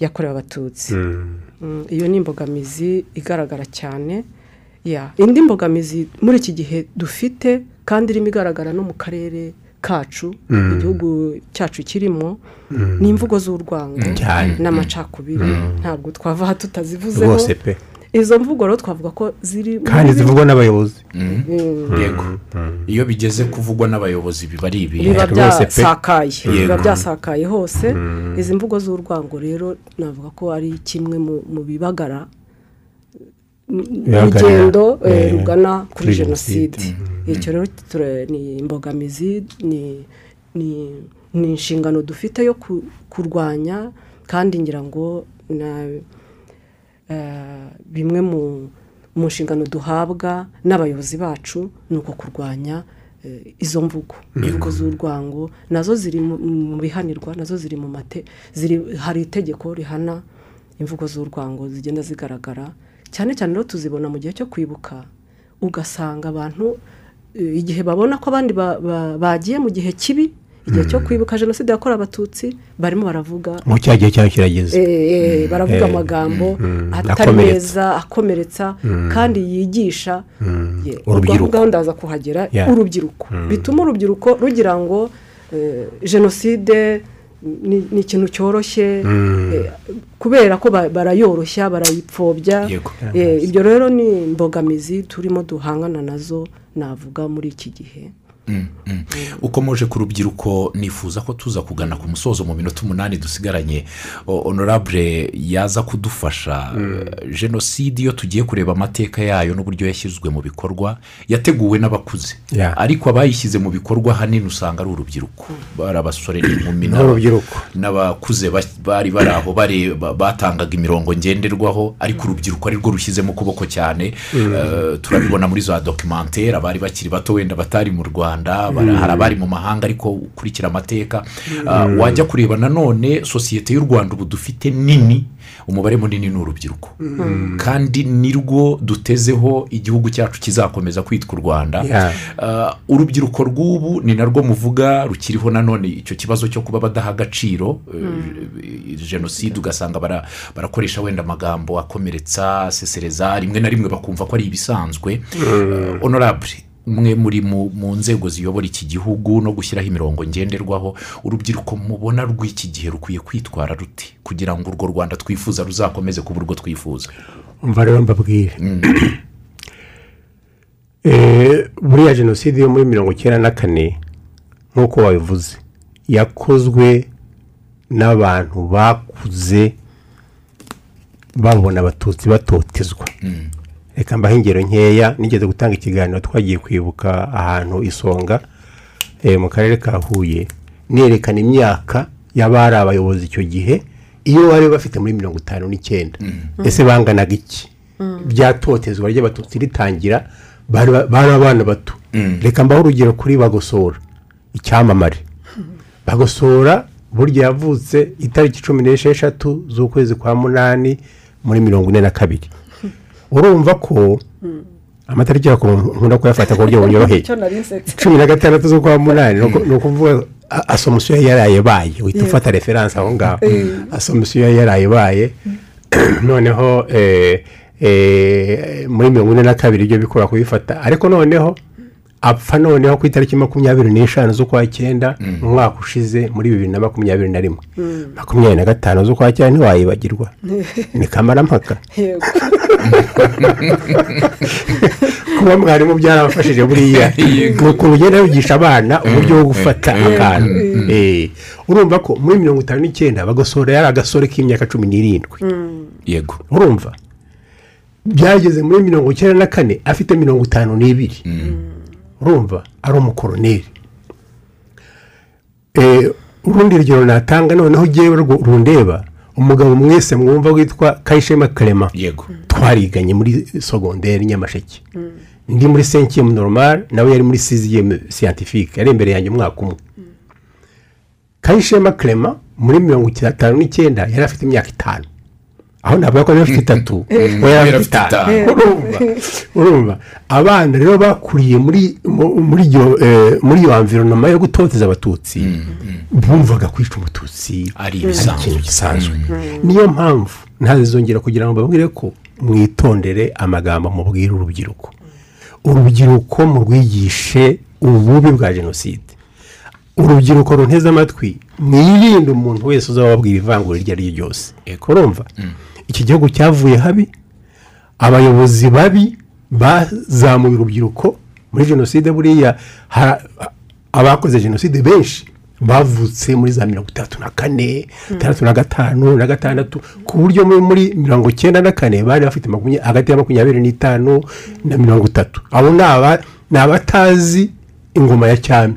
yakorewe abatutsi. Mm, iyo ni imbogamizi igaragara cyane. Ya indi mbogamizi muri iki gihe dufite kandi irimo igaragara no mu karere kacu igihugu cyacu kirimo ni imvugo z'urwango n'amacakubiri. Ntabwo twava aha tutazivuzeho. Rwose pe. Izo mvugo rero twavuga ko ziri kandi zivugwa n'abayobozi. Yego. Iyo bigeze kuvugwa n'abayobozi biba ari ibi biba byasakaye. Biba byasakaye hose. Izi mvugo z'urwango rero navuga ko ari kimwe mu bibagara urugendo eh, eh, rugana kuri jenoside. Jenoside. icyo rero ni imbogamizi ni ni ni inshingano dufite yo ku- kurwanya kandi ngira ngo na bimwe mu nshingano duhabwa n'abayobozi bacu ni uko kurwanya eh, izo mvugo. Imvugo z'urwango na zo ziri mu- bihanirwa na zo ziri mu mate hari itegeko rihana imvugo z'urwango zigenda zigaragara. Cyane cyane rero tuzibona mu gihe cyo kwibuka ugasanga abantu eh, igihe babona ko abandi ba- ba- bagiye mu gihe kibi igihe cyo kwibuka jenoside yakorewe abatutsi barimo baravuga mu cya gihe cyayo kirageze. Eh, eh, baravuga Eh, amagambo mm, atari meza akomeretsa kandi yigisha. Urubyiruko. ndaza kuhagera urubyiruko. Bituma urubyiruko rugira ngo jenoside ni ikintu cyoroshye kubera ko ba- barayoroshya barayipfobya. Ibyo rero ni imbogamizi turimo duhangana na zo navuga muri iki gihe. Ukomeje ku rubyiruko nifuza ko tuza kugana ku musozo mu minota umunani dusigaranye. Honorable yaza kudufasha. Jenoside iyo tugiye kureba amateka yayo n'uburyo yashyizwe mu bikorwa yateguwe n'abakuze. Ariko abayishyize mu bikorwa ahanini usanga ari urubyiruko. Bari abasore n'inkumi n'abakuze ba- bari bari aho batangaga imirongo ngenderwaho. Ariko urubyiruko ari rwo rushyizemo ukuboko cyane. Eh, turabibona muri za dokimantere abari bakiri bato wenda batari mu rwanda. Bara- hari abari mu mahanga ariko ukurikira amateka Ah, wajya kureba nanone sosiyete y'u rwanda ubu dufite nini umubare munini ni urubyiruko. Kandi nirwo dutezeho igihugu cyacu kizakomeza kwitwa u rwanda. Ah, urubyiruko rw'ubu ni narwo muvuga rukiriho nanone icyo kibazo cyo kuba badaha agaciro eh, jenoside ugasanga bara- barakoresha wenda amagambo akomeretsa asesereza rimwe na rimwe bakumva ko ari ibisanzwe. Eh, honorable mwe muri mu nzego ziyobora iki gihugu no gushyiraho imirongo ngenderwaho urubyiruko mubona rw'iki gihe rukwiye kwitwara ruti kugira ngo urwo rwanda twifuza ruzakomeze kuba urwo twifuza? Umva rero mbabwire. Eh, buriya jenoside yo muri mirongo icyenda na kane nk'uko wabivuze yakozwe n'abantu bakuze babona abatutsi batotezwa. Reka mbahe ingero nkeya nigeze gutanga ikiganiro twagiye kwibuka ahantu isonga eh, mu karere ka huye. Nerekana imyaka y'abari abayobozi icyo gihe iyo bari bafite muri mirongo itanu n'icyenda. Ese banganaga iki? Byatotezwa ry'abatutsi ritangira bari ba- bari abana bato. Reka mbaho urugero kuri bagosora icyamamare. Bagosora burya yavutse itariki cumi n'esheshatu z'ukwezi kwa munani muri mirongo ine na kabiri. Urumva ko amatariki nkunda kuyafata ku buryo bunyoroheye. Cumi na gatandatu z'ukwa munani ni uku- ni ukuvuga a- asomusiyo yari yarayibaye uhita ufata referanse aho ngaho. Asomusiyo yari yarayibaye noneho eh, eh, muri mirongo ine na kabiri ibyo bikora kubifata. Ariko noneho apfa noneho ku itariki makumyabiri n'eshanu z'ukwa cyenda mu mwaka ushize muri bibiri na makumyabiri na rimwe. Makumyabiri na gatanu z'ukwa cyenda ntiwayibagirwa. Ni kamarampaka. Kuba mwarimu byarabafashije buriya. Ni ukuntu ugenda wigisha abana uburyo bwo gufata akantu. Eh, urumva ko muri mirongo itanu n'icyenda bagosora yari agasore k'imyaka cumi n'irindwi. Yego. Urumva? Byageze muri mirongo icyenda na kane afite mirongo itanu n'ibiri. Urumva ari umukoroneri. Eh, urundi rugero natanga noneho ugiye rundeba umugabo mwese mwumva witwa kayishema karema yego. Twariganye muri sogonderi nyamasheke. Ndi muri senkiyemu normal nawe yari muri siziyemu siyantifike yari imbere yanjye umwaka umwe. Kayishema clement muri mirongo itanu n'icyenda yari afite imyaka itanu. Aho navuga ko yari afite itatu. we afite itanu urumva urumva. Abana rero bakuriye muri mu- muri iyo eh, iyo environoma yo gutoteza abatutsi bumvaga kwica umututsi. Ari ikintu ibisanzwe. gisanzwe. Niyo mpamvu ntazongera kugira ngo mbabwire ko mwitondere amagambo mubwira urubyiruko. Urubyiruko murwigishe ububi bwa jenoside. Urubyiruko runteze amatwi mwirinde umuntu wese uzababwira ivangura iryo ari ryo ryose. Urumva? Iki gihugu cyavuye habi. Abayobozi babi bazamuye urubyiruko muri jenoside buriya. Abakoze jenoside benshi bavutse muri za mirongo itandatu na kane itandatu na gatanu na gatandatu ku buryo muri- mirongo icyenda na kane bari bafite hagati ya makumyabiri n'itanu na mirongo itatu. Abo ni abatazi ingoma ya cyami.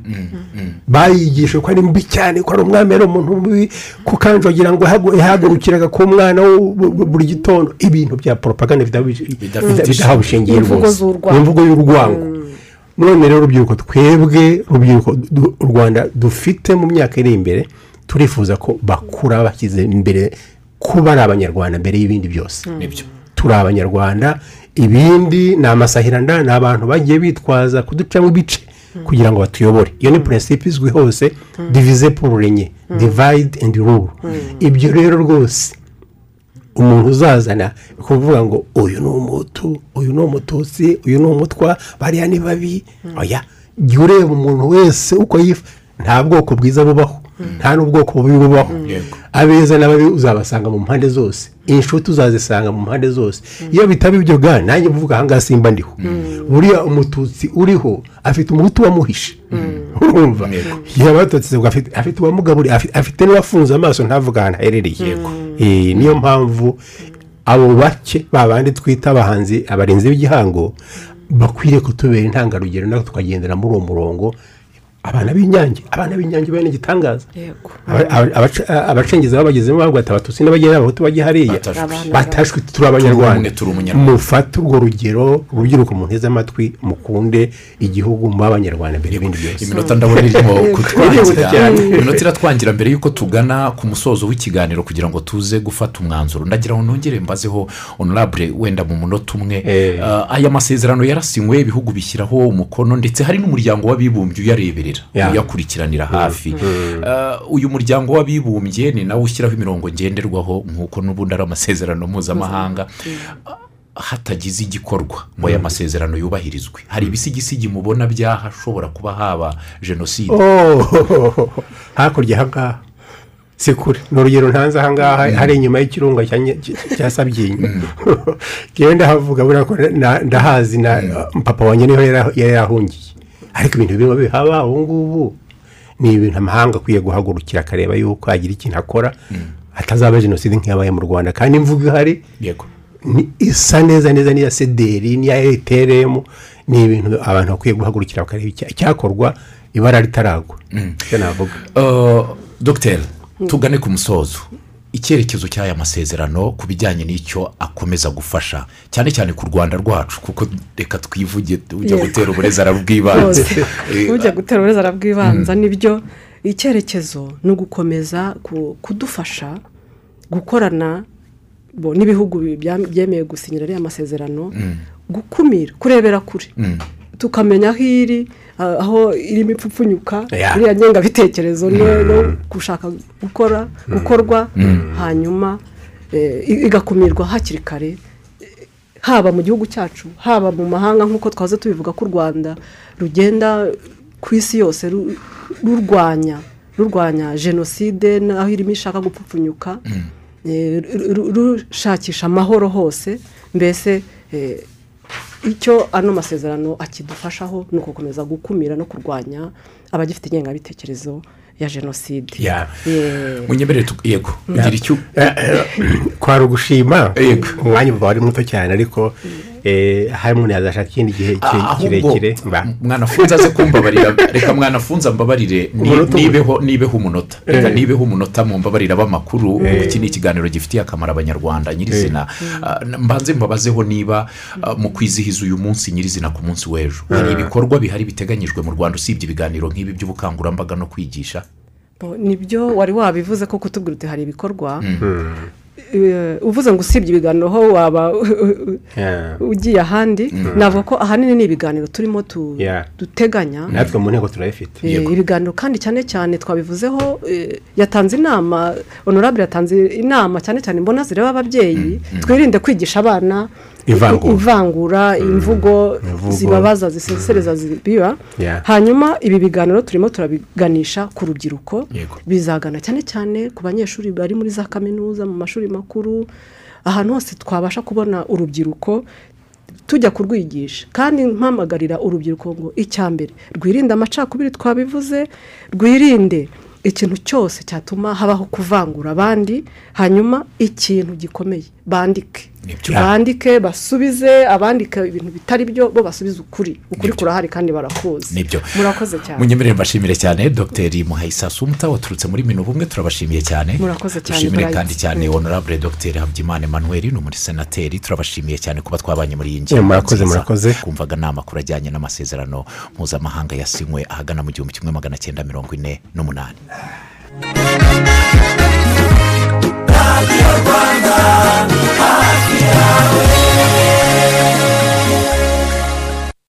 Bayigishije ko ari mbi cyane ko ari umwami ari umuntu mubi wagira ngo yahagurukiraga ku mwana we bu- bu- buri gitondo. Ibintu bya poropaganda bidahawe ishingiye Imvugo rwose ni imvugo y'urwango. None rero urubyiruko twebwe urubyiruko u rwanda dufite mu myaka iri imbere turifuza ko bakura bashyize imbere kuba ari abanyarwanda mbere y'ibindi byose. Nibyo. Turi abanyarwanda ibindi ni amasahiranda ni abantu bagiye bitwaza kuducamo ibice. Kugira ngo batuyobore. Iyo ni purinsipe izwi hose divize pour renye divide and rule. Ibyo rero rwose umuntu uzazana kuvuga ngo uyu ni umutu uyu ni umututsi uyu ni umutwa bariya ni babi. Oya jya ureba umuntu wese uko yifa nta bwoko bwiza bubaho. Nta n'ubwoko bubi bubaho. Yego. abeza n'ababi uzabasanga mu mpande zose. Inshuti uzazisanga mu mpande zose. Iyo bitaba ibyo ga nanjye mvuga ahangaha simba ndiho. Buriya umututsi uriho afite umuhutu wamuhishe. Urumva? Yaba afite uwamugaburiye afi- afite n'uwafunze amaso ntavuga ahantu aherereye. Eh, niyo mpamvu abo bake ba bandi twita abahanzi abarinzi b'igihango bakwiriye kutubera intangarugero natwe tukagendera muri uwo murongo. Abana b'inyange abana b'inyange bene igitangaza abacengezi babagezemo bavuga ati abatutsi n'abageni n'abahutu bajya hariya. Batashwe. Turi abanyarwanda. Mufate urwo rugero rubyiruko munteze amatwi mukunde igihugu muba abanyarwanda mbere y'ibindi byose. Iminota ndabona irimo kutwangira. Iminota iratwangira mbere y'uko tugana ku musozo w'ikiganiro kugira ngo tuze gufata umwanzuro. Ndagira ngo nongere mbazeho honorable wenda mu munota umwe. Eh. Ah, aya masezerano yarasinywe ibihugu bishyiraho umukono ndetse hari n'umuryango w'abibumbye uyareberera. Ya. uyakurikiranira hafi. Ah, uyu muryango w'abibumbye ni nawe ushyiraho imirongo ngenderwaho nk'uko n'ubundi ari amasezerano mpuzamahanga. Hatagize igikorwa ngo aya masezerano yubahirizwe. Hari ibisigisigi mubona byahashobora kuba haba jenoside Oh, hakurya ahangaha si kure ni urugero ntanze ahangaha hari inyuma y'ikirunga cya sabyinyo ngewe ndahavuga buriya ko ndahazi na papa wanjye ni ho yari yarahungiye ariko ibintu birimo bihaba ubu ngubu ni ibintu amahanga akwiye guhagurukira akareba yuko hagira ikintu akora hatazaba jenoside nk'iyabaye mu rwanda. Kandi imvugo ihari isa neza neza n'iya sederi n'iya eteremu ni ibintu abantu bakwiye guhagurukira bakareba. Icya- icyakorwa ibara ritaragwa. Icyo navuga. Uh, dogiteri tugane ku musozo. Icyerekezo cy'aya masezerano ku bijyanye n'icyo akomeza gufasha cyane cyane ku rwanda rwacu kuko reka twivuge ujya gutera uburezara bw'ibanze rwose. Eh, ujya gutera uburezara bw'ibanza ni byo icyerekezo ni ugukomeza ku- kudufasha gukorana bo n'ibihugu byemeye gusinyira ariya masezerano gukumira kurebera kure. Tukamenya aho iri aho irimo ipfupfunyuka iriya ngengabitekerezo no no gushaka gukora gukorwa hanyuma eh, igakumirwa hakiri kare haba mu gihugu cyacu haba mu mahanga nk'uko twaze tubivuga ko u rwanda rugenda ku isi yose ru- rurwanya rurwanya jenoside n'aho irimo ishaka gupfupfunyuka eh, ru- ru- rushakisha amahoro hose mbese eh, icyo ano masezerano akidufashaho ni ugukomeza gukumira no kurwanya abagifite ingengabitekerezo ya jenoside. Munyemerere tu- yego. Ugira icyo kwari ugushima Yego. umwanya uba wari muto cyane ariko eh, hari umuntu yazashaka ikindi gihe kirekire mba mwanafunze aze kumbabarira reka mwanafunze ambabarire ni- Umunota umwe. nibeho nibeho umunota reka nibeho umunota mu mbabarira b'amakuru. Iki ni ikiganiro gifitiye akamaro abanyarwanda nyirizina. Ah, mbanze mbabazeho niba ah, mu kwizihiza uyu munsi nyirizina ku munsi w'ejo. Hari ibikorwa bihari biteganyijwe mu rwanda. Usibye ibiganiro nk'ibi by'ubukangurambaga no kwigisha. Nibyo wari wabivuze ko kutubwira uti hari ibikorwa Eh, uvuze ngo usibye ibiganiro ho waba ugiye ahandi? Navuga ko ahanini ni ibiganiro turimo duteganya. Natwe mu nteko turabifite. Eh, ibiganiro kandi cyane cyane twabivuzeho eh, yatanze inama honorable yatanze inama cyane cyane mbona zireba ababyeyi. Twirinde kwigisha abana Ivangura. ivangura imvugo zibabaza zisesereza zibiba. Yeah. hanyuma ibi biganiro turimo turabiganisha ku rubyiruko. Bizagana cyane cyane ku banyeshuri bari muri za kaminuza mu mashuri makuru ahantu hose twabasha kubona urubyiruko tujya kurwigisha. Kandi mpamagarira urubyiruko ngo icya mbere rwirinde amacakubiri twabivuze rwirinde ikintu cyose cyatuma habaho kuvangura abandi hanyuma ikintu gikomeye. Bandike. Bandike basubize abandika ibintu bitari byo bo basubize ukuri. Ukuri kurahari kandi barakuzi. Nibyo. murakoze cyane. Munyemerere mbashimire cyane. Dogiteri muhayisa sumuta waturutse muri minu bumwe turabashimiye cyane. Murakoze cyane, dushimire kandi cyane honorable dogiteri habyimana emmanuel ni umusenateri turabashimiye cyane kuba twabanye muri iyi Yeah, murakoze, murakoze. twumvaga ni amakuru ajyanye n'amasezerano mpuzamahanga yasinywe ahagana mu gihumbi kimwe magana cyenda mirongo ine n'umunani. radiyo rwanda hafi yawe